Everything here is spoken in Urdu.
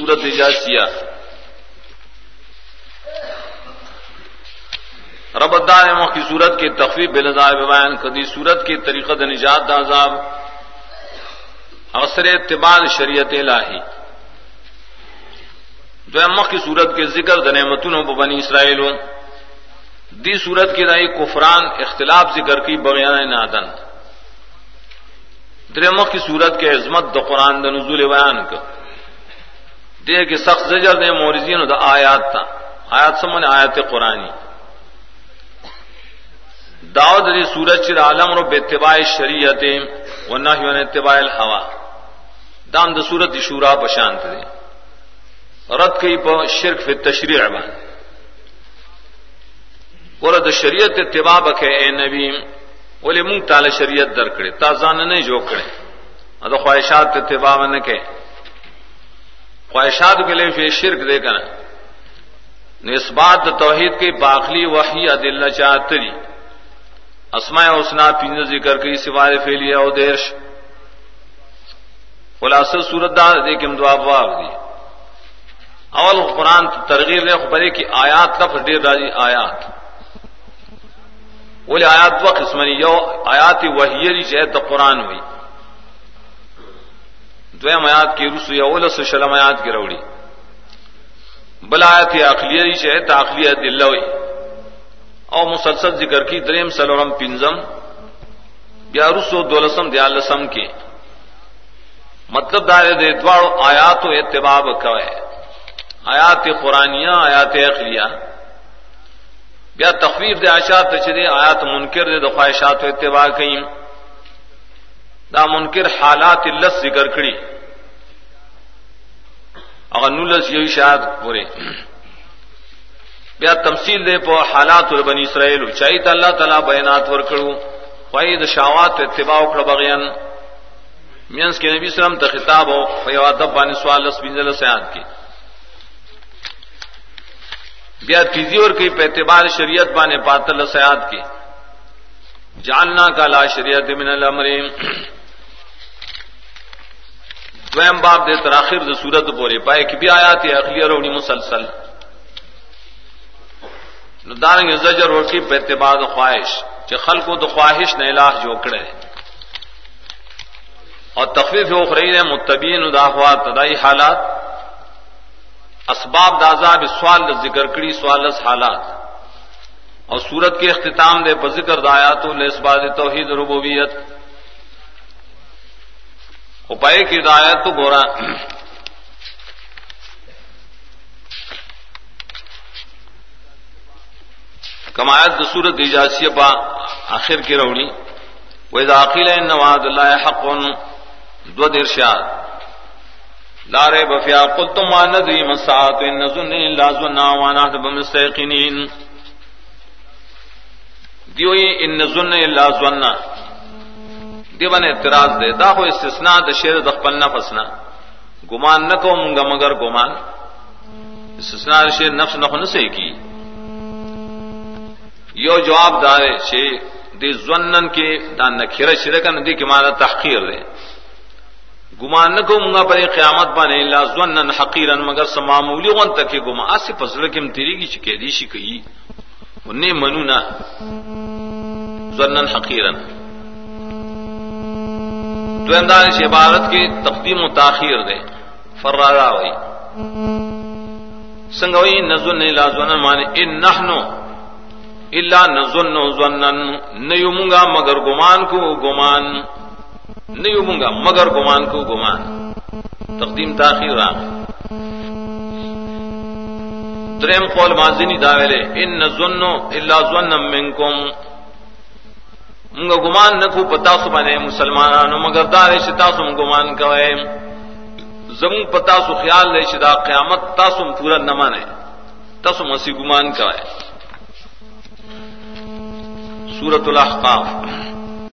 سورت اجاسیہ رب الدار کی صورت کی تخریب بے بیان کدی صورت کی طریقہ نجات دازاب اثر اتباع شریعت لاہی جو کی صورت کے ذکر دنعمتن بنی اسرائیل۔ دی صورت کی رئی کفران اختلاف ذکر کی بغیان نادن۔ درمخ کی صورت کے عظمت د قرآن د نزول بیان کا دے کے سخت زجر دے مورزین دا آیات تھا آیات سمن آیات قرآنی. داود علی سورج چر عالم رو بے اتباع شریعت و نہ اتباع الحوا. دام د سورت شورا پشانت دے. رد کئی پا شرک فی تشریع بان ورد شریعت اتباع بکے اے نبی ولی منگ تال شریعت در کرے تازان نہیں جو کرے. ادو خواہشات اتباع نہ کہ خواہشات کے لیے پھر شرک دے کر نسبات توحید کی باخلی وحی عدل چاہتری۔ اسماء اسنا پین ذکر کی سوائے فیلیا او دیش۔ خلاصہ صورت دار دیکھم دعا باب دی۔ اول قرآن ترغیب دے خبرے کی آیات کا ڈیر راجی آیات۔ بولے آیات و قسمنی یو آیات وحیری چاہے تو قرآن ہوئی دویم آیات کی رسو یا اول شلم آیات کی روڑی. بل آیات اخلیری چاہے تو اخلیت دلہ او مسلسل ذکر کی دریم سلورم پنزم. یا رسو دولسم دیالسم کی. مطلب دار دے دوار آیات و اتباب کوئے آیات قرآنیہ، آیات اخلیہ بیا تخفیف دے آشات چدے آیات منکر دے دخواہشات و اتباع کئیم. دا منکر حالات اللہ ذکر کری اگر نولس یہی شاید پورے بیا تمثیل دے پو حالات بنی اسرائیل چاہیے تو اللہ تعالیٰ بیانات ورکڑو خواہی شاوات اتباع کڑ بغیان. مینس کے نبی سلم تو خطاب ہو فیوادب بانی سوال لس بنزل سیاد کی بیا تیزی اور کی پہ اعتبار شریعت بانے پاتل سیاد کی جاننا کا لا شریعت من الامرین. دویم باب دے تراخر دے صورت بورے پائے کہ بھی آیات اخلی رونی مسلسل. دارنگ زجر روکی پہ اعتبار خواہش کہ خلق و خواہش نے الہ جو کڑے اور تخفیف اخرین متبین اداخوا تدائی حالات. اسباب دازاب سوال ذکر کری سوالس حالات. اور سورت کے اختتام دے پر ذکر دایات الاسباد توحید، ربوبیت. اپائے کی ہدایت تو گورا کمایت سورت اجاسی پا آخر کی روڑی وہ داخل نواز اللہ حق، دو درشاد لارے بفیا قل تم ندری مساط ان نظن الا وانا بمستيقنين دیوئی ان نظن الا ظننا دیوان اعتراض دے، دا ہو استثناء د شیر د خپل نفس نہ گمان نہ کو منگا مگر گمان استثناء د شیر نفس نہ نہ سے کی یو جواب دارے چھ دی ظنن کے دا نکھرہ شرکن دی کہ مانا تحقیر دے گمان نہ کو منگا پر قیامت بنے اللہ ظنن حقیرن مگر سمامولی غن تک گما اسی پسر کم تیری کی چکے دیشی کئی انہیں منو نہ ظنن حقیرن. تو انداز عبارت کی تقدیم و تاخیر دے۔ فرارا ہوئی سنگوئی نظن لا ظنن مانے ان نحنو، الا نظن ظنن۔ نیومنگا مگر گمان کو گمان۔ نہیں گا مگر گمان کو گمان۔ تقدیم تاخیر رام تریم قول مازنی داویلے ان نظنو الا ظن منکم۔ منگا گمان نکو پتا سو باندې مسلمانانو مگر دارے شتا سو ګمان کوئے زم پتا سو خیال لے شدا قیامت تاسو پورا نه مانه تاسو مسی گمان کوئے سورت الاحقاف